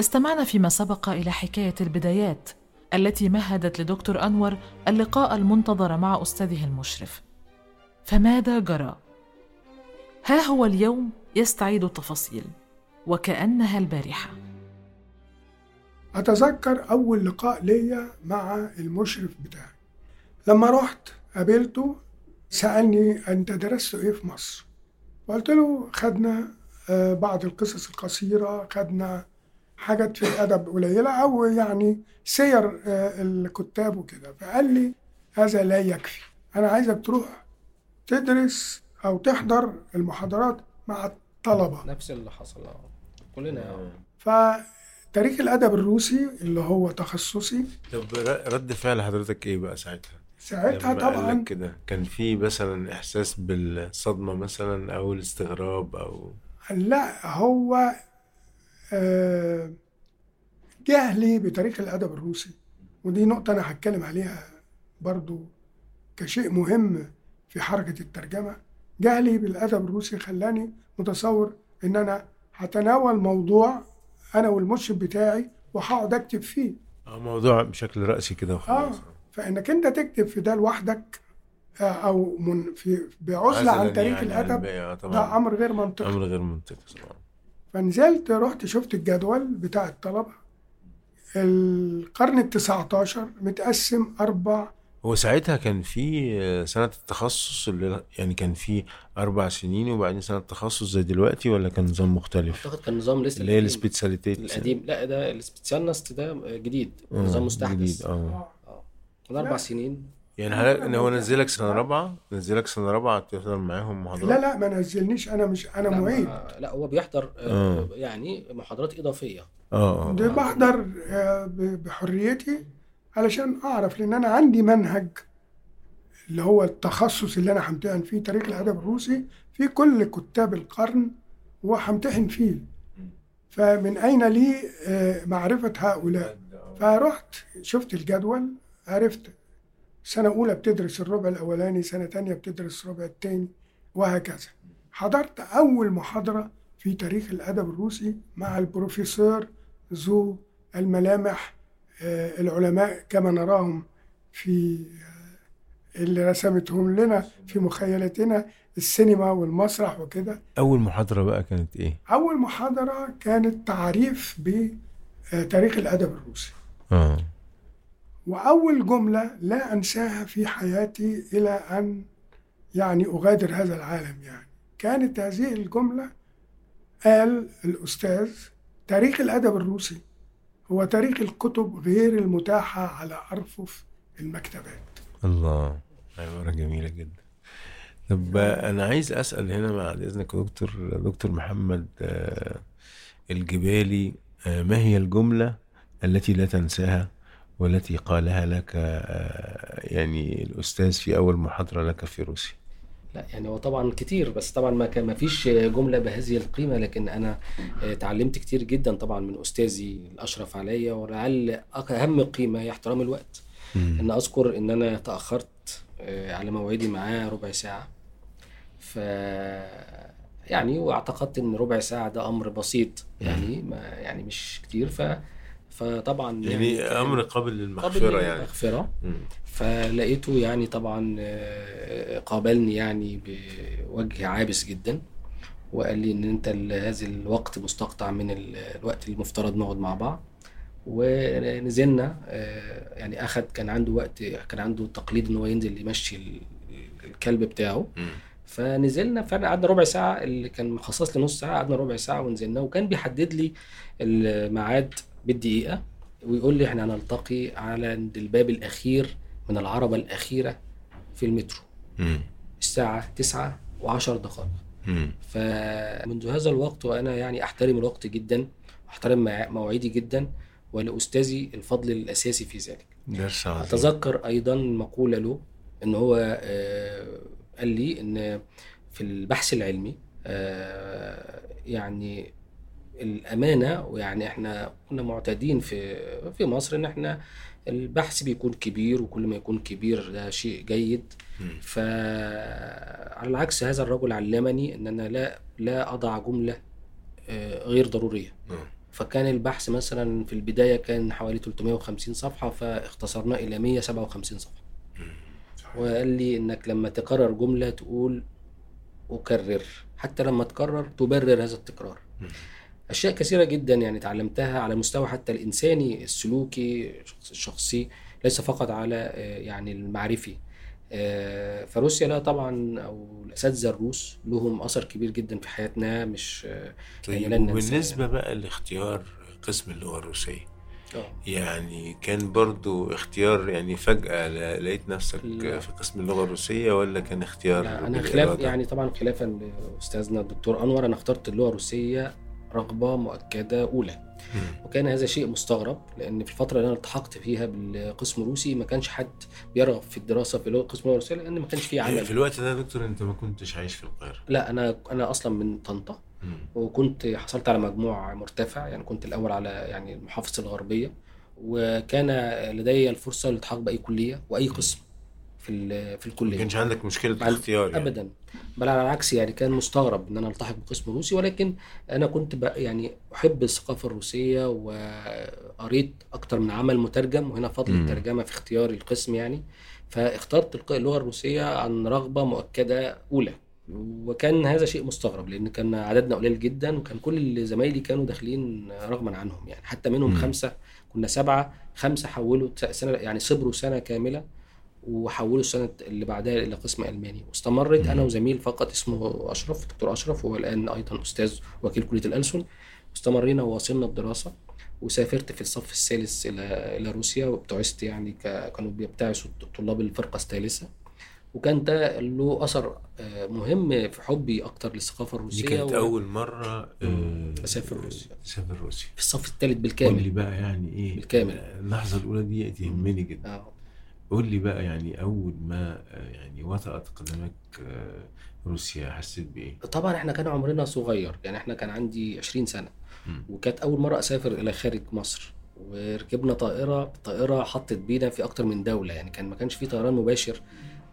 استمعنا فيما سبق إلى حكاية البدايات التي مهدت لدكتور أنور اللقاء المنتظر مع أستاذه المشرف فماذا جرى؟ ها هو اليوم يستعيد التفاصيل وكأنها البارحة أتذكر أول لقاء ليا مع المشرف بتاعي لما رحت قابلته سألني أنت درست إيه في مصر؟ وقلت له خدنا آه، بعض القصص القصيرة خدنا حاجات في الأدب قليلة أو يعني سير آه، الكتاب وكده. فقال لي هذا لا يكفي. أنا عايزك تروح تدرس أو تحضر المحاضرات مع الطلبة. نفس اللي حصل آه. كلنا. فتاريخ الأدب الروسي اللي هو تخصصي. طب رد فعل حضرتك إيه بقى ساعتها؟ ساعتها طبعا كده كان في مثلا إحساس بالصدمة مثلا أو الاستغراب أو؟ لا هو آه، جهلي بتاريخ الأدب الروسي ودي نقطة أنا هتكلم عليها برضو كشيء مهم في حركة الترجمة. جهلي بالأدب الروسي خلاني متصور إن أنا هتناول موضوع أنا والمرشد بتاعي وهقعد أكتب فيه. آه، موضوع بشكل رأسي كده آه وخلاص فإنك أنت تكتب في ده لوحدك آه، أو من في بعزلة عن تاريخ يعني الباقي، آه، ده أمر غير منطقي. أمر غير منطقي طبعا. فنزلت رحت شفت الجدول بتاع الطلبة. القرن التسعة عشر متقسم أربع هو ساعتها كان في آه، سنة التخصص اللي يعني كان في أربع سنين وبعدين سنة تخصص زي دلوقتي ولا كان نظام مختلف؟ أعتقد كان نظام لسه اللي هي. السبيتساليتيت. القديم. لا ده السبيتسيالنست ده جديد. آه، نظام مستحدث. جديد آه. كان أربع سنين. يعني هل هو نزلك سنة رابعة؟ نزلك سنة رابعة تحضر معاهم محاضرات؟ لا لا ما نزلنيش. أنا مش أنا لا, معيد. لا هو بيحضر آه، آه. يعني محاضرات إضافية. آه آه ده بحضر آه، ب- بحريتي علشان أعرف لأن أنا عندي منهج اللي هو التخصص اللي أنا همتحن فيه تاريخ الأدب الروسي في كل كتاب القرن وهمتحن فيه. فمن أين لي آه، معرفة هؤلاء؟ فرحت شفت الجدول عرفت سنة أولى بتدرس الربع الأولاني سنة تانية بتدرس الربع التاني وهكذا. حضرت أول محاضرة في تاريخ الأدب الروسي مع البروفيسور ذو الملامح آه، العلماء كما نراهم في آه، اللي رسمتهم لنا في مخيلتنا السينما والمسرح وكده. أول محاضرة بقى كانت إيه؟ أول محاضرة كانت تعريف بتاريخ الأدب الروسي. آه. وأول جملة لا أنساها في حياتي إلى أن يعني أغادر هذا العالم يعني. كانت هذه الجملة قال الأستاذ تاريخ الأدب الروسي هو تاريخ الكتب غير المتاحة على أرفف المكتبات. الله. عبارة جميلة جدا. طب أنا عايز أسأل هنا بعد إذنك دكتور دكتور محمد آه، الجبالي آه، ما هي الجملة التي لا تنساها؟ والتي قالها لك آه، يعني الأستاذ في أول محاضرة لك في روسيا. لا يعني هو طبعا كتير بس طبعا ما كان ما فيش جملة بهذه القيمة لكن أنا آه، اتعلمت كتير جدا طبعا من أستاذي الأشرف عليا ولعل أهم قيمة هي احترام الوقت. ان أذكر إن أنا تأخرت آه، على موعدي معاه ربع ساعة. ف يعني واعتقدت إن ربع ساعة ده أمر بسيط يعني ما يعني مش كتير. ف فطبعا يعني كان أمر قابل قابل للمغفرة يعني للمغفرة مم. فلقيته يعني طبعا آه، قابلني يعني بوجه عابس جدا وقال لي إن أنت هذا الوقت مستقطع من ال- الوقت المفترض نقعد مع بعض ونزلنا آه، يعني اخد كان عنده وقت كان عنده تقليد إن هو ينزل يمشي ال- الكلب بتاعه مم. فنزلنا فعلا قعدنا ربع ساعة اللي كان مخصص لي نص ساعة قعدنا ربع ساعة ونزلنا وكان بيحدد لي الميعاد بالدقيقة ويقول لي إحنا هنلتقي على عند الباب الأخير من العربة الأخيرة في المترو مم. الساعة 9 و10 دقائق مم. فمنذ هذا الوقت وأنا يعني أحترم الوقت جدا واحترم مع- مواعيدي جدا ولأستاذي الفضل الأساسي في ذلك أتذكر أيضا مقولة له إن هو آه، قال لي إن في البحث العلمي آه، يعني الأمانة ويعني إحنا كنا معتادين في في مصر إن إحنا البحث بيكون كبير وكل ما يكون كبير ده شيء جيد. فعلى العكس هذا الرجل علمني إن أنا لا لا أضع جملة آه، غير ضرورية. آه. فكان البحث مثلا في البداية كان حوالي 350 صفحة فاختصرناه إلى 157 صفحة. وقال لي إنك لما تكرر جملة تقول أكرر. حتى لما تكرر تبرر هذا التكرار. أشياء كثيرة جدا يعني تعلمتها على المستوى حتى الإنساني السلوكي الشخصي ليس فقط على آه، يعني المعرفي آه، فروسيا لا طبعا أو الأساتذة الروس لهم أثر كبير جدا في حياتنا مش آه، طيب يعني لن ننساه وبالنسبة بقى لاختيار قسم اللغة الروسية آه. يعني كان برضو اختيار يعني فجأة لقيت نفسك لا. في قسم اللغة الروسية ولا كان اختيار لا أنا خلاف؟ يعني طبعا خلافا لأستاذنا الدكتور أنور أنا اخترت اللغة الروسية رغبة مؤكدة أولى. مم. وكان هذا شيء مستغرب لأن في الفترة اللي أنا التحقت فيها بالقسم الروسي ما كانش حد بيرغب في الدراسة في لغة- قسم اللغة الروسية لأن ما كانش فيه عمل. في الوقت ده يا دكتور أنت ما كنتش عايش في القاهرة. لا أنا أنا أصلا من طنطا. وكنت حصلت على مجموع مرتفع يعني كنت الأول على يعني محافظه الغربية. وكان لدي الفرصة للالتحاق بأي كلية وأي قسم. في في ما الكلية كانش عندك ال- اختيار يعني. ابدا بل على العكس يعني كان مستغرب إن أنا ألتحق بقسم روسي ولكن أنا كنت بقى يعني أحب الثقافة الروسية وقريت أكتر من عمل مترجم وهنا فضل مم. الترجمة في اختيار القسم يعني فاخترت اللغة الروسية عن رغبة مؤكدة أولى وكان هذا شيء مستغرب لأن كان عددنا قليل جدا وكان كل زمايلي كانوا داخلين رغما عنهم يعني حتى منهم مم. خمسة كنا سبعة خمسة حولوا سنة يعني صبروا سنة كاملة وحولوا السنة اللي بعدها إلى قسم ألماني واستمرت أنا. وزميل فقط اسمه أشرف دكتور أشرف هو الآن أيضا أستاذ وكيل كلية الألسن واستمرينا وواصلنا الدراسة وسافرت في الصف الثالث إلى إلى روسيا وابتعثت يعني ك- كانوا بيبتعثوا طلاب الفرقة الثالثة وكان ده له أثر آه، مهم في حبي أكتر للثقافة دي الروسية كانت و- أول مرة آه، أسافر روسيا. تسافر روسيا في الصف الثالث قول لي بالكامل بقى يعني إيه بالكامل. اللحظة الأولى دي تهمني جدا آه. قول لي بقى يعني أول ما آه، يعني وطأت قدمك آه، روسيا حسيت بإيه؟ طبعا إحنا كان عمرنا صغير يعني إحنا كان عندي 20 سنة. وكانت أول مرة أسافر إلى خارج مصر وركبنا طائرة الطائره حطت بينا في أكتر من دولة يعني كان ما كانش في طيران مباشر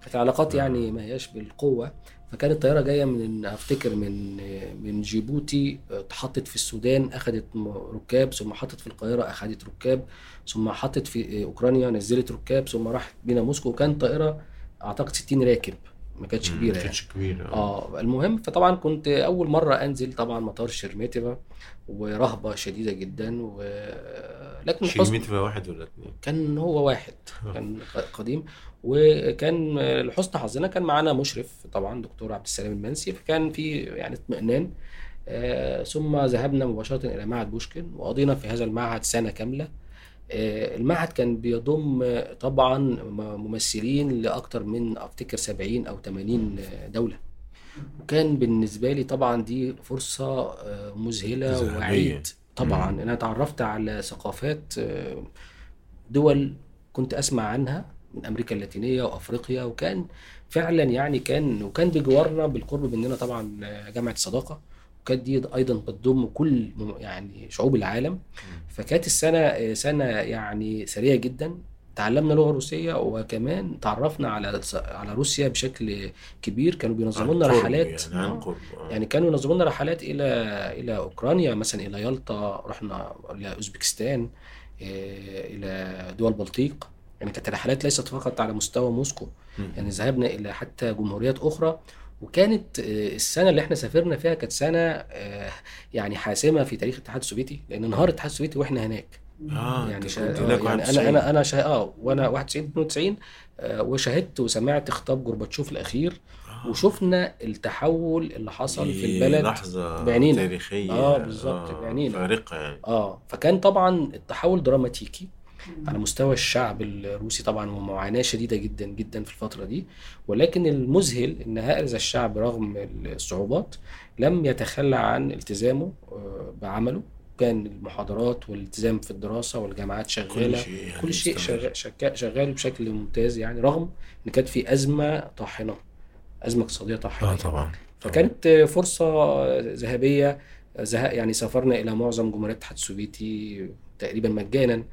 كانت العلاقات يعني ما هياش بالقوة فكانت الطيارة جاية من افتكر من من جيبوتي اتحطت في السودان اخذت ركاب ثم حطت في القاهرة اخذت ركاب ثم حطت في أوكرانيا نزلت ركاب ثم راحت بينا موسكو. وكان طائرة أعتقد 60 راكب. ما كانتش كبيره ما يعني. كانتش كبيرة آه. المهم فطبعا كنت أول مرة أنزل طبعا مطار شرميتيفا ورهبة شديدة جدا و لكن شيميتفا واحد ولا اتنين؟ كان هو واحد كان قديم. وكان لحسن حظنا كان معانا مشرف طبعا دكتور عبد السلام المنسي فكان في يعني اطمئنان. آه، ثم ذهبنا مباشرة إلى معهد بوشكن وقضينا في هذا المعهد سنة كاملة. آه، المعهد كان بيضم آه، طبعا ممثلين لأكثر من أفتكر 70 أو 80 دولة وكان بالنسبة لي طبعا دي فرصة آه، مذهلة ذهبية. وعيد طبعا مم. أنا اتعرفت على ثقافات آه، دول كنت أسمع عنها من أمريكا اللاتينية وأفريقيا وكان فعلا يعني كان وكان بجوارنا بالقرب مننا طبعا آه، جامعة وكانت دي أيضا بتضم كل يعني شعوب العالم. فكانت السنة سنة يعني سريعة جدا. تعلمنا لغة روسية وكمان تعرفنا على على روسيا بشكل كبير. كانوا بينظموا لنا رحلات. يعني عن آه. قرب. يعني كانوا ينظموا لنا رحلات إلى إلى أوكرانيا مثلا إلى يالطا رحنا إلى أوزبكستان آه، إلى دول البلطيق يعني كانت الرحلات ليست فقط على مستوى موسكو. يعني ذهبنا إلى حتى جمهوريات أخرى. وكانت آه، السنة اللي إحنا سافرنا فيها كانت سنة آه، يعني حاسمة في تاريخ الاتحاد السوفيتي لأن انهار الاتحاد السوفيتي وإحنا هناك آه يعني شا... آه، يعني 91. أنا أنا أنا شا... آه وأنا 91 92 آه، وشاهدت وسمعت خطاب جورباتشوف الأخير آه. وشفنا التحول اللي حصل في دي البلد لحظة بعينينا. تاريخية آه، بالظبط، بعينينا. فارقة يعني آه فكان طبعا التحول دراماتيكي على مستوى الشعب الروسي طبعا ومعاناة شديدة جدا جدا في الفترة دي. ولكن المذهل إن هذا الشعب رغم الصعوبات لم يتخلى عن التزامه آه، بعمله. كان المحاضرات والالتزام في الدراسة والجامعات كل شغالة. شيء يعني كل شيء. شغال, بشكل ممتاز يعني رغم إن كانت في أزمة طاحنة أزمة اقتصادية طاحنة. آه طبعا فكانت فرصة ذهبية زه- يعني سافرنا إلى معظم جمهوريات الاتحاد السوفيتي تقريبا مجانا.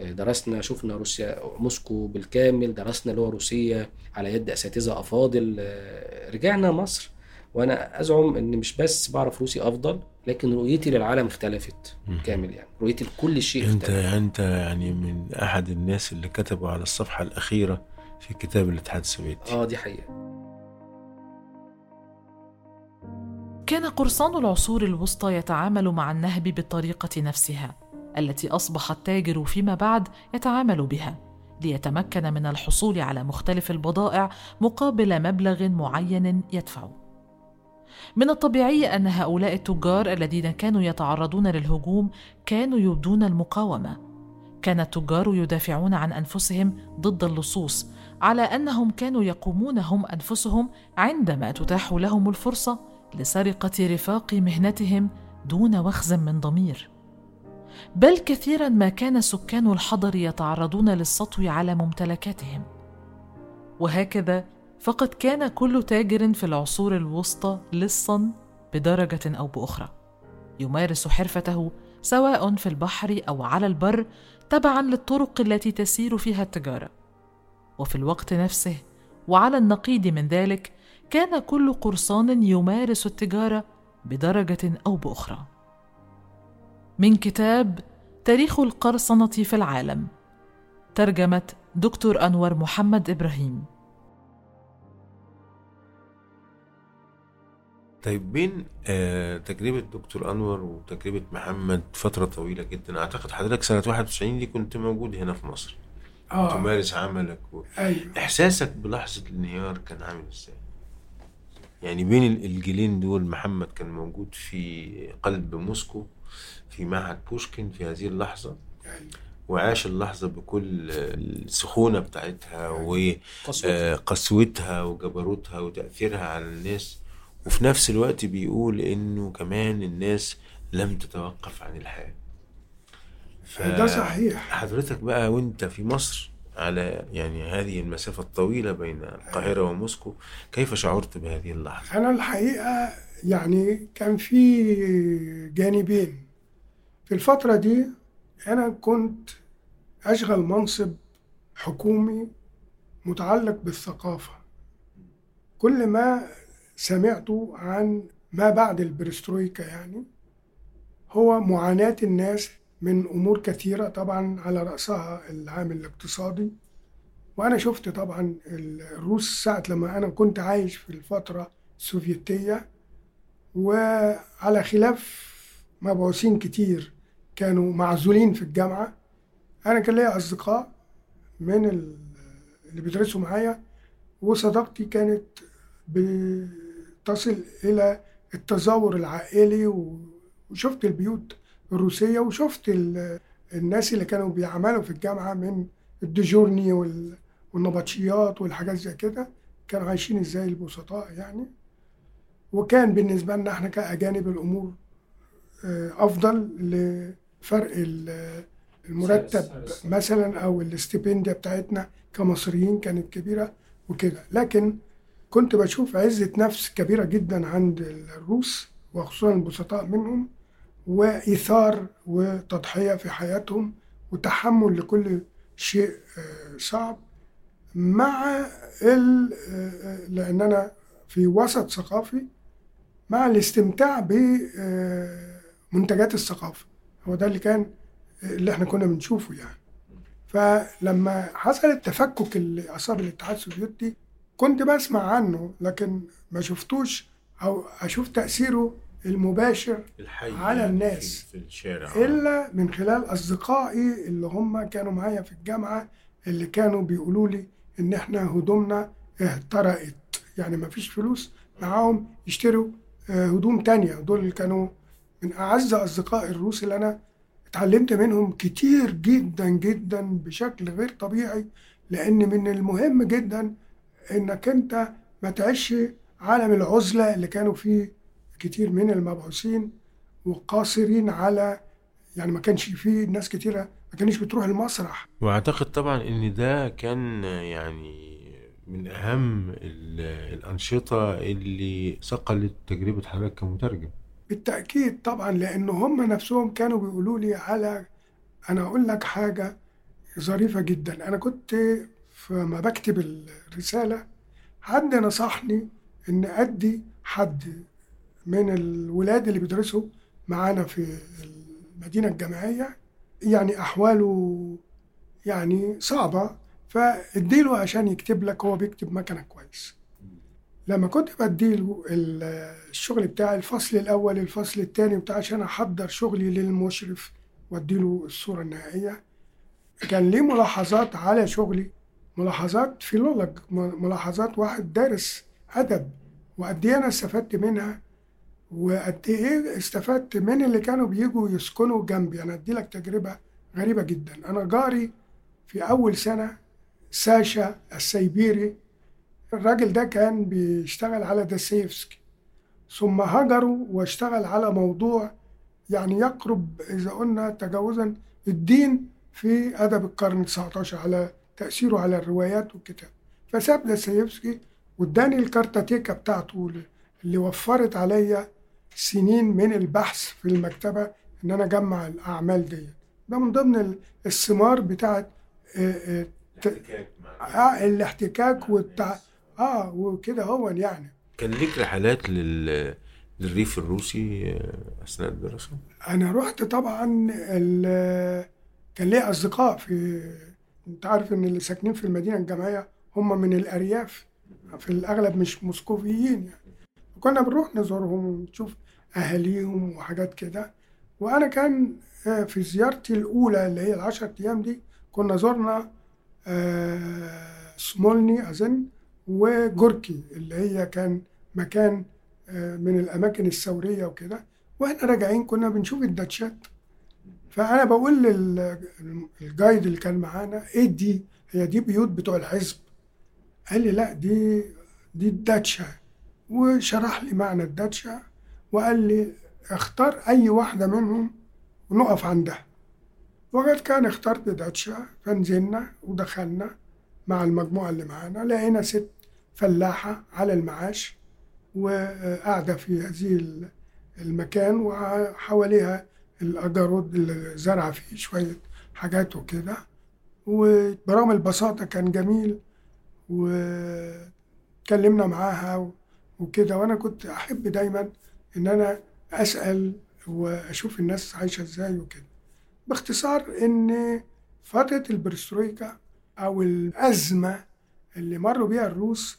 درسنا شفنا روسيا موسكو بالكامل درسنا لغة روسية على يد أساتذة أفاضل. رجعنا مصر. وأنا أزعم إن مش بس بعرف روسي أفضل لكن رؤيتي للعالم اختلفت. كامل يعني. رؤيتي لكل شيء أنت اختلف. أنت يعني من أحد الناس اللي كتبوا على الصفحة الأخيرة في كتاب الاتحاد السوفيتي. آه دي حقيقة. كان قرصان العصور الوسطى يتعامل مع النهب بالطريقة نفسها. التي أصبح التاجر فيما بعد يتعامل بها ليتمكن من الحصول على مختلف البضائع مقابل مبلغ معين يدفعه. من الطبيعي أن هؤلاء التجار الذين كانوا يتعرضون للهجوم كانوا يبدون المقاومة. كان التجار يدافعون عن أنفسهم ضد اللصوص على أنهم كانوا يقومون هم أنفسهم عندما تتاح لهم الفرصة لسرقة رفاق مهنتهم دون وخز من ضمير. بل كثيرا ما كان سكان الحضر يتعرضون للسطو على ممتلكاتهم. وهكذا فقد كان كل تاجر في العصور الوسطى لصا بدرجة أو بأخرى. يمارس حرفته سواء في البحر أو على البر تبعا للطرق التي تسير فيها التجارة. وفي الوقت نفسه وعلى النقيض من ذلك كان كل قرصان يمارس التجارة بدرجة أو بأخرى. من كتاب تاريخ القرصنة في العالم ترجمة دكتور أنور محمد إبراهيم. طيب بين آه تجربة دكتور أنور وتجربة محمد فترة طويلة جدا؟ أعتقد حضرتك سنة 91 دي كنت موجود هنا في مصر. آه. تمارس عملك و... أيوه. إحساسك بلحظة الانهيار كان عامل إزاي؟ يعني بين ال- الجيلين دول محمد كان موجود في قلب موسكو في معهد بوشكين في هذه اللحظة أيوة. وعاش اللحظة بكل السخونة بتاعتها قسوة. وقسوتها وجبروتها وتأثيرها على الناس وفي نفس الوقت بيقول إنه كمان الناس لم تتوقف عن الحياة ف- ده صحيح حضرتك بقى وأنت في مصر على يعني هذه المسافة الطويلة بين القاهرة وموسكو كيف شعرت بهذه اللحظة؟ أنا الحقيقة يعني كان في جانبين في الفترة دي أنا كنت أشغل منصب حكومي متعلق بالثقافة. كل ما سمعته عن ما بعد البرسترويكا يعني هو معاناة الناس من أمور كثيرة طبعا على رأسها العامل الاقتصادي. وأنا شفت طبعا الروس ساعة لما أنا كنت عايش في الفترة السوفيتية وعلى خلاف مبعوثين كتير كانوا معزولين في الجامعة. أنا كان ليا أصدقاء من ال- اللي بيدرسوا معايا وصداقتي كانت بتصل إلى التزاور العائلي وشفت البيوت الروسية وشفت ال- الناس اللي كانوا بيعملوا في الجامعة من الديجورني وال- والنبطشيات والحاجات زي كده. كانوا عايشين إزاي البسطاء يعني. وكان بالنسبة لنا إحنا كأجانب الأمور آه، أفضل لفرق ال- المرتب مثلا أو الاستيبنديا بتاعتنا كمصريين كانت كبيرة وكده. لكن كنت بشوف عزة نفس كبيرة جدا عند الروس وخصوصا البسطاء منهم وإيثار وتضحية في حياتهم وتحمل لكل شيء آه، صعب. مع ال آه، لأن أنا في وسط ثقافي مع الاستمتاع بمنتجات الثقافة. هو ده اللي كان اللي إحنا كنا بنشوفه يعني. فلما حصل التفكك اللي أصاب الاتحاد السوفيتي كنت بسمع عنه لكن ما شفتوش أو أشوف تأثيره المباشر الحي على الناس. في, الشارع. إلا من خلال أصدقائي اللي هم كانوا معايا في الجامعة اللي كانوا بيقولوا لي إن إحنا هدومنا اهترقت. يعني ما فيش فلوس معاهم يشتروا آه، هدوم تانية. دول اللي كانوا من أعز اصدقائي الروس اللي أنا اتعلمت منهم كتير جدا جدا بشكل غير طبيعي لأن من المهم جدا إنك أنت ما تعيش عالم العزلة اللي كانوا فيه كتير من المبعوثين وقاصرين على يعني ما كانش فيه ناس كتيرة ما كانش بتروح المسرح. وأعتقد طبعا إن ده كان يعني من أهم ال- الأنشطة اللي صقلت تجربة حضرتك كمترجم. بالتأكيد طبعا لأن هم نفسهم كانوا بيقولوا لي على أنا أقول لك حاجة ظريفة جدا. أنا كنت فما بكتب الرسالة حد نصحني إن أدي حد من الولاد اللي بيدرسوا معانا في المدينة الجامعية. يعني أحواله يعني صعبة فاديله عشان يكتب لك هو بيكتب مكنة كويس. لما كنت بديله الشغل بتاعي الفصل الأول الفصل الثاني بتاع عشان أحضر شغلي للمشرف وأديله الصورة النهائية كان ليه ملاحظات على شغلي؟ ملاحظات فيلولوج ملاحظات واحد دارس أدب وقد إيه أنا استفدت منها وقد إيه استفدت من اللي كانوا بيجوا يسكنوا جنبي. أنا أدي لك تجربة غريبة جدا. أنا جاري في أول سنة ساشا السيبيري الراجل ده كان بيشتغل على داستيفسكي ثم هجروا واشتغل على موضوع يعني يقرب إذا قلنا تجاوزا الدين في أدب القرن 19 على تأثيره على الروايات والكتاب. فساب داستيفسكي واداني الكارتاتيكا بتاعته اللي وفرت عليا سنين من البحث في المكتبة إن أنا أجمع الأعمال دي. ده من ضمن الثمار بتاعت آه، آه، الاحتكاك والتع... آه وكده هو يعني. كان ليك رحلات لل... للريف الروسي آه، أثناء الدراسة؟ أنا رحت طبعا ال... كان لي أصدقاء في أنت عارف إن اللي ساكنين في المدينة الجامعية هم من الأرياف في الأغلب مش موسكوفيين يعني. كنا بنروح نزورهم ونشوف أهاليهم وحاجات كده. وأنا كان في زيارتي الأولى اللي هي العشر أيام دي كنا زرنا سمولني أظن. وجوركي اللي هي كان مكان من الأماكن الثورية وكده. وإحنا راجعين كنا بنشوف الداتشات. فأنا بقول للجايد اللي كان معانا إيه دي؟ هي دي بيوت بتوع الحزب. قال لي لا دي دي الداتشا وشرح لي معنى الداتشا وقال لي اختار أي واحدة منهم ونقف عندها. وقد كان اخترت داتشا فنزلنا ودخلنا. مع المجموعة اللي معانا لقينا ست فلاحة على المعاش وقاعدة في هذه المكان وحواليها الأجرود اللي زرع فيه شوية حاجات وكده. وبرغم البساطة كان جميل واتكلمنا معاها وكده. وأنا كنت أحب دايما إن أنا أسأل وأشوف الناس عايشة إزاي وكده. باختصار إن فترة البرسترويكا أو الأزمة اللي مروا بيها الروس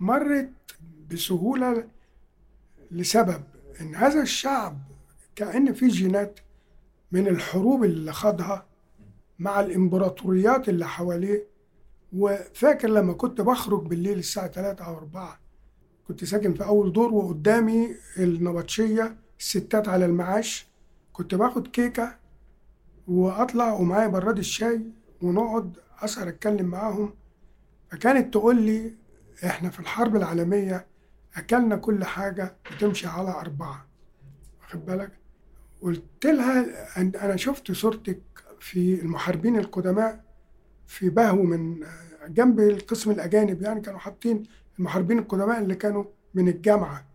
مرت بسهولة لسبب إن هذا الشعب كأن في جينات من الحروب اللي خاضها مع الإمبراطوريات اللي حواليه. وفاكر لما كنت بخرج بالليل الساعة 3 أو 4 كنت ساكن في أول دور وقدامي النبطشية الستات على المعاش. كنت باخد كيكة وأطلع ومعايا براد الشاي ونقعد أسهر أتكلم معاهم فكانت تقول لي إحنا في الحرب العالمية أكلنا كل حاجة بتمشي على أربعة. واخد بالك؟ قلت لها أنا شفت صورتك في المحاربين القدماء في بهو من جنب القسم الأجانب يعني كانوا حاطين المحاربين القدماء اللي كانوا من الجامعة.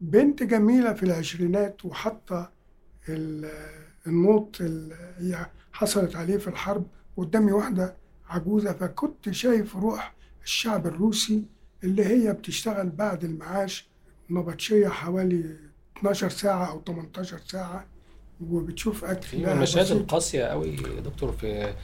بنت جميلة في العشرينات وحاطة النوط اللي هي حصلت عليه في الحرب قدامي واحدة عجوزة فكنت شايف روح الشعب الروسي اللي هي بتشتغل بعد المعاش نبطشية حوالي 12 ساعة أو 18 ساعة وبتشوف أكل في المشاهد القاسية قوي يا دكتور في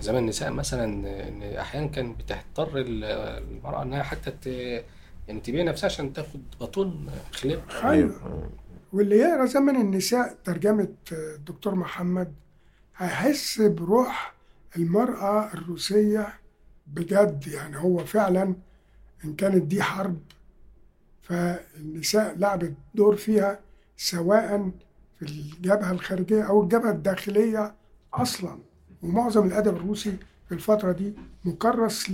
زمن النساء مثلا إن أحيانا كان بتضطر المرأة إنها حتى. يعني تبيع نفسها عشان تاخد بطون خلاب أيوه واللي يقرأ زمن النساء ترجمة الدكتور محمد هيحس بروح المرأة الروسية بجد يعني هو فعلا إن كانت دي حرب فالنساء لعبت دور فيها سواء في الجبهة الخارجية أو الجبهة الداخلية أصلا. ومعظم الأدب الروسي في الفترة دي مكرس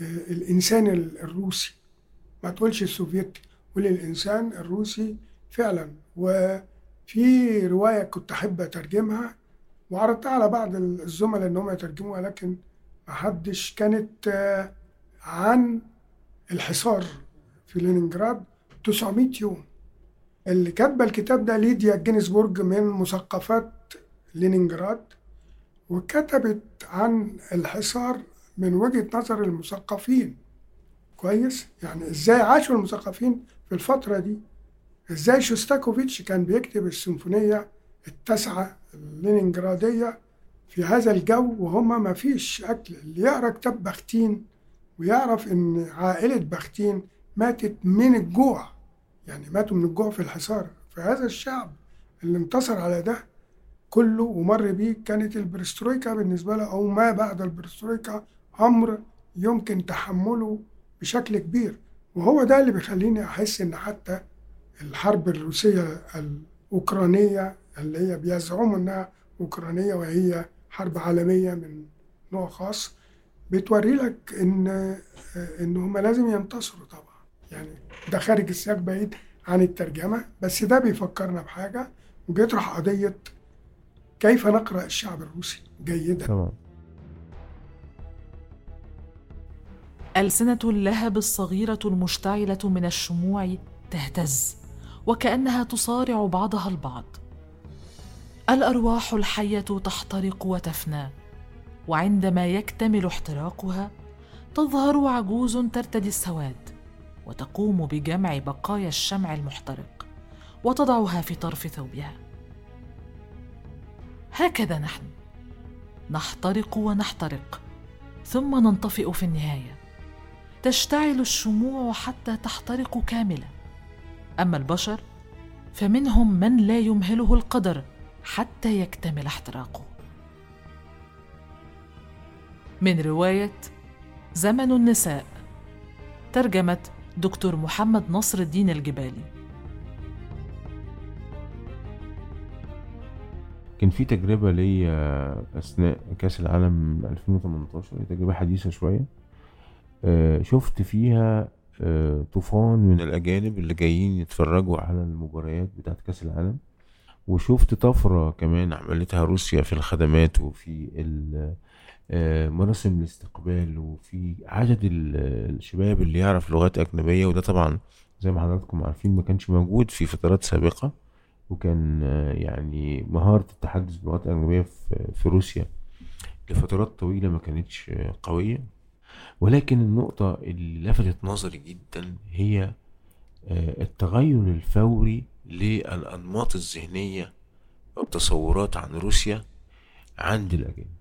للإنسان الروسي. ما تقولش السوفيتي قول الإنسان الروسي فعلا. وفي رواية كنت أحب أترجمها وعرضتها على بعض الزملاء إنهم يترجموها لكن محدش كانت عن الحصار في لينينجراد 900 يوم. اللي كاتبة الكتاب ده ليديا جينسبورج من مثقفات لينينجراد وكتبت عن الحصار من وجهة نظر المثقفين. كويس؟ يعني إزاي عاشوا المثقفين في الفترة دي؟ إزاي شوستاكوفيتش كان بيكتب السيمفونية التاسعة اللينينجرادية في هذا الجو وهما ما فيش أكل. اللي يقرأ كتاب بختين ويعرف إن عائلة بختين ماتت من الجوع يعني ماتوا من الجوع في الحصار. فهذا الشعب اللي انتصر على ده كله ومر بيه كانت البرسترويكا بالنسبة له أو ما بعد البرسترويكا أمر يمكن تحمله بشكل كبير. وهو ده اللي بيخليني أحس إن حتى الحرب الروسية الأوكرانية اللي هي بيزعموا إنها أوكرانية وهي حرب عالمية من نوع خاص بتوري لك إن إن هما لازم ينتصروا طبعا. يعني ده خارج السياق بعيد عن الترجمة بس ده بيفكرنا بحاجة وبيطرح قضية كيف نقرأ الشعب الروسي جيدا. طبعا ألسنة اللهب الصغيرة المشتعلة من الشموع تهتز وكأنها تصارع بعضها البعض. الأرواح الحية تحترق وتفنى وعندما يكتمل احتراقها تظهر عجوز ترتدي السواد وتقوم بجمع بقايا الشمع المحترق وتضعها في طرف ثوبها. هكذا نحن نحترق ونحترق ثم ننطفئ في النهاية. تشتعل الشموع حتى تحترق كاملة. أما البشر فمنهم من لا يمهله القدر. حتى يكتمل احتراقه. من رواية زمن النساء ترجمة دكتور محمد نصر الدين الجبالي. كان في تجربة ليا أثناء كأس العالم 2018 هي تجربة حديثة شوية. آه، شفت فيها آه، طوفان من الأجانب اللي جايين يتفرجوا على المباريات بتاعت كأس العالم. وشفت طفرة كمان عملتها روسيا في الخدمات وفي آه، مراسم الاستقبال وفي عدد ال- الشباب اللي يعرف لغات أجنبية وده طبعا زي ما حضراتكم عارفين ما كانش موجود في فترات سابقة وكان آه، يعني مهارة التحدث بلغات أجنبية في روسيا لفترات طويلة ما كانتش قوية. ولكن النقطة اللي لفتت نظري جدا هي آه، التغير الفوري للأنماط الذهنية والتصورات عن روسيا عند الأجانب.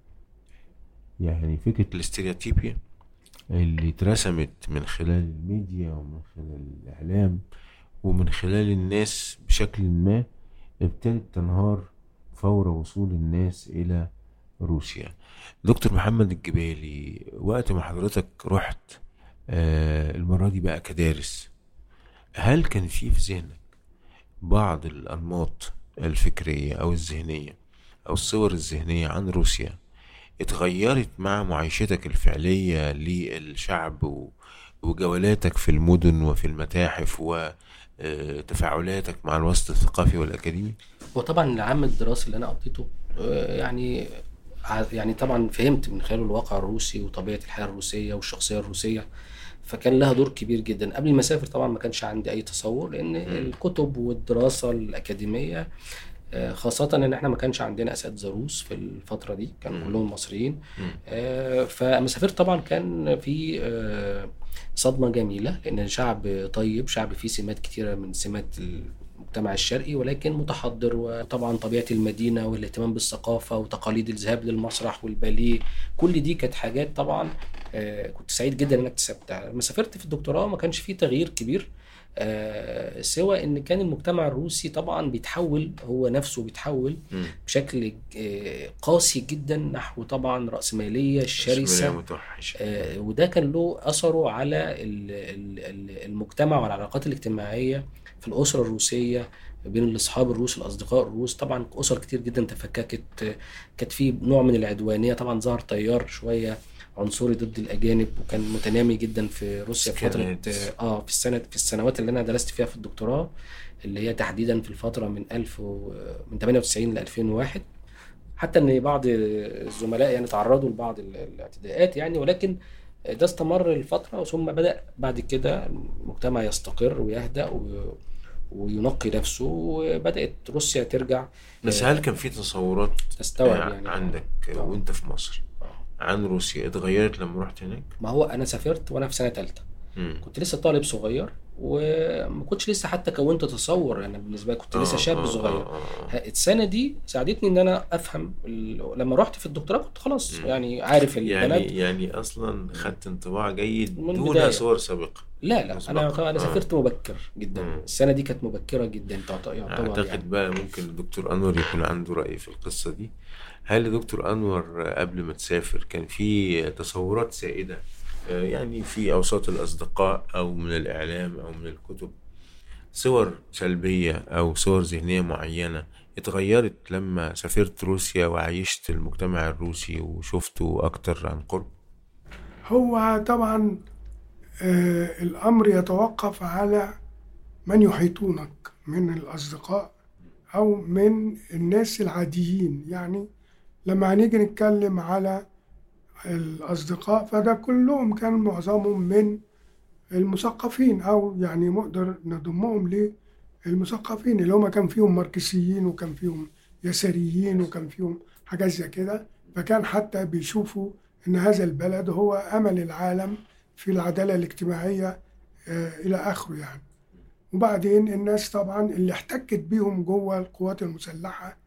يعني فكرة ال stereotype اللي اترسمت من خلال الميديا ومن خلال الإعلام ومن خلال الناس بشكل ما ابتدت تنهار فور وصول الناس إلى روسيا. دكتور محمد الجبالي وقت ما حضرتك رحت آه المرة دي بقى كدارس هل كان في في ذهنك بعض الأنماط الفكرية أو الذهنية أو الصور الذهنية عن روسيا اتغيرت مع معيشتك الفعلية للشعب وجولاتك في المدن وفي المتاحف وتفاعلاتك مع الوسط الثقافي والأكاديمي؟ وطبعا العام الدراسي اللي أنا قضيته آه، يعني يعني طبعا فهمت من خلاله الواقع الروسي وطبيعة الحياة الروسية والشخصية الروسية فكان لها دور كبير جدا. قبل ما أسافر طبعا ما كانش عندي أي تصور لأن الكتب والدراسة الأكاديمية آه، خاصة إن إحنا ما كانش عندنا أساتذة روس في الفترة دي كانوا كلهم مصريين. آه، فلما سافرت طبعا كان في آه، صدمة جميلة لأن شعب طيب شعب فيه سمات كتيرة من سمات المجتمع الشرقي ولكن متحضر. وطبعا طبيعة المدينة والاهتمام بالثقافة وتقاليد الذهاب للمسرح والباليه كل دي كانت حاجات طبعا آه، كنت سعيد جدا ان أنا اكتسبتها. لما سافرت في الدكتوراه ما كانش فيه تغيير كبير آه، سوى إن كان المجتمع الروسي طبعا بيتحول هو نفسه بيتحول مم. بشكل آه، قاسي جدا نحو طبعا رأسمالية شرسة. متوحشة. آه، وده كان له أثره على ال- ال- ال- المجتمع والعلاقات الاجتماعية. في الأسرة الروسية بين الأصحاب الروس الأصدقاء الروس. طبعا أسر كتير جدا تفككت. كانت في نوع من العدوانية. طبعا ظهر تيار شوية عنصري ضد الأجانب وكان متنامي جدا في روسيا في فترة. آه في السنة في السنوات اللي أنا درست فيها في الدكتوراه اللي هي تحديدا في الفترة من 1000 و... من 98 ل 2001 حتى إن بعض الزملاء يعني تعرضوا لبعض ال- الاعتداءات يعني ولكن ده استمر لفترة ثم بدأ بعد كده المجتمع يستقر ويهدأ و- وينقي نفسه وبدأت روسيا ترجع بس هل كان في تصورات تستوعب آه، يعني عندك آه. وأنت في مصر آه. عن روسيا اتغيرت لما رحت هناك؟ ما هو أنا سافرت وأنا في سنة ثالثه مم. كنت لسه طالب صغير وما كنتش لسه حتى كونت تصور أنا يعني بالنسبة لي كنت لسه آه، شاب آه، صغير آه، السنة دي ساعدتني إن أنا أفهم لما رحت في الدكتوراه كنت خلاص. يعني عارف يعني البلد يعني أصلا خدت انطباع جيد من دون البداية. صور سابقة لا لا مسبقاً. أنا أنا. سافرت مبكر جدا مم. السنة دي كانت مبكرة جدا يعتبر اعتقد يعني. بقى ممكن الدكتور أنور يكون عنده رأي في القصة دي هل دكتور أنور قبل ما تسافر كان في تصورات سائدة يعني في أوساط الأصدقاء أو من الإعلام أو من الكتب. صور سلبية أو صور ذهنية معينة اتغيرت لما سافرت روسيا وعيشت المجتمع الروسي وشفته أكتر عن قرب؟ هو طبعا آه الأمر يتوقف على من يحيطونك من الأصدقاء أو من الناس العاديين. يعني لما هنيجي نتكلم على الأصدقاء فده كلهم كان معظمهم من المثقفين أو يعني نقدر نضمهم للمثقفين اللي هم كان فيهم ماركسيين وكان فيهم يساريين وكان فيهم حاجات زي كده. فكان حتى بيشوفوا إن هذا البلد هو أمل العالم في العدالة الاجتماعية آه، إلى آخره يعني. وبعدين الناس طبعا اللي احتكت بيهم جوه القوات المسلحة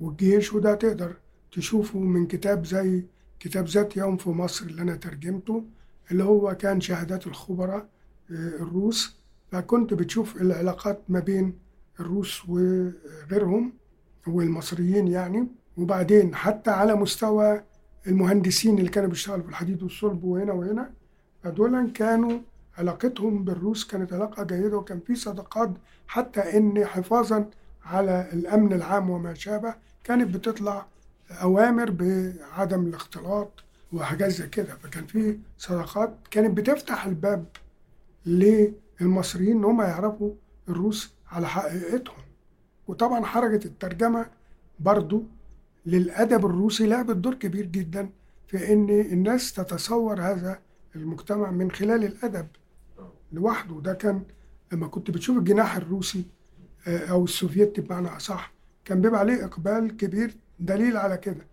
والجيش وده تقدر تشوفه من كتاب زي كتاب ذات يوم في مصر اللي أنا ترجمته اللي هو كان شهادات الخبراء آه، الروس. فكنت بتشوف العلاقات ما بين الروس وغيرهم والمصريين يعني. وبعدين حتى على مستوى المهندسين اللي كانوا بيشتغلوا في الحديد والصلب وهنا وهنا فدول كانوا علاقتهم بالروس كانت علاقة جيدة وكان في صداقات حتى إن حفاظا على الأمن العام وما شابه كانت بتطلع أوامر بعدم الاختلاط وحاجات زي كده. فكان في صداقات كانت بتفتح الباب للمصريين إن هم يعرفوا الروس على حقيقتهم. وطبعا حركة الترجمة برضو للأدب الروسي لعبت دور كبير جدا في إن الناس تتصور هذا المجتمع من خلال الأدب لوحده. ده كان لما كنت بتشوف الجناح الروسي آه، أو السوفيتي بمعنى أصح كان بيبقى عليه إقبال كبير دليل على كده.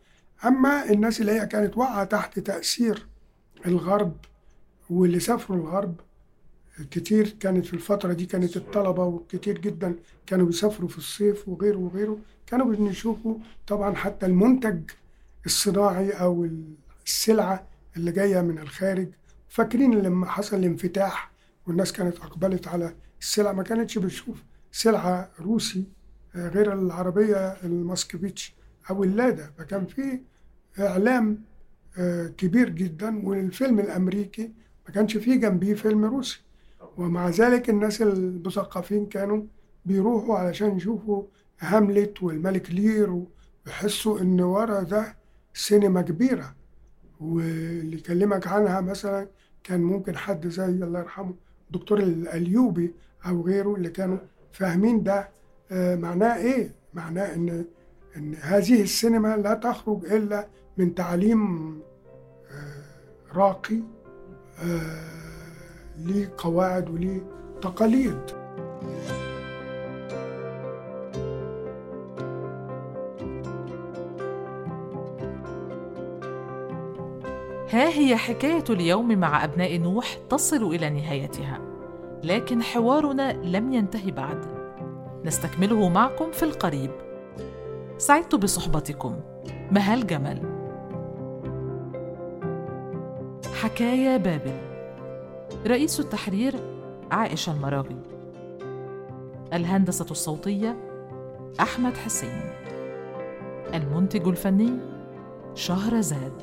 أما الناس اللي هي كانت واقعة تحت تأثير الغرب واللي سافروا الغرب كتير كانت في الفترة دي كانت الطلبة وكتير جدا كانوا بيسافروا في الصيف وغيره وغيره كانوا بنشوفوا طبعا حتى المنتج الصناعي أو السلعة اللي جاية من الخارج. فاكرين لما حصل الانفتاح والناس كانت أقبلت على السلع ما كانتش بتشوف سلعة روسي آه، غير العربية الماسكفيتش أو فكان في إعلام آه، كبير جدا والفيلم الأمريكي ما كانش فيه جنبيه فيلم روسي. ومع ذلك الناس المثقفين كانوا بيروحوا علشان يشوفوا هاملت والملك لير ويحسوا إن ورا ده سينما كبيرة. واللي يكلمك عنها مثلا كان ممكن حد زي الله يرحمه الدكتور الأليوبي أو غيره اللي كانوا فاهمين ده آه، معناه إيه؟ معناه إن إن هذه السينما لا تخرج إلا من تعليم آه، راقي آه، ليه قواعد وليه تقاليد ها هي حكاية اليوم مع أبناء نوح تصل إلى نهايتها، لكن حوارنا لم ينتهي بعد. نستكمله معكم في القريب. سعدت بصحبتكم. مهال جمل. حكاية بابل. رئيس التحرير عائشة المراغي. الهندسة الصوتية أحمد حسين. المنتج الفني شهرزاد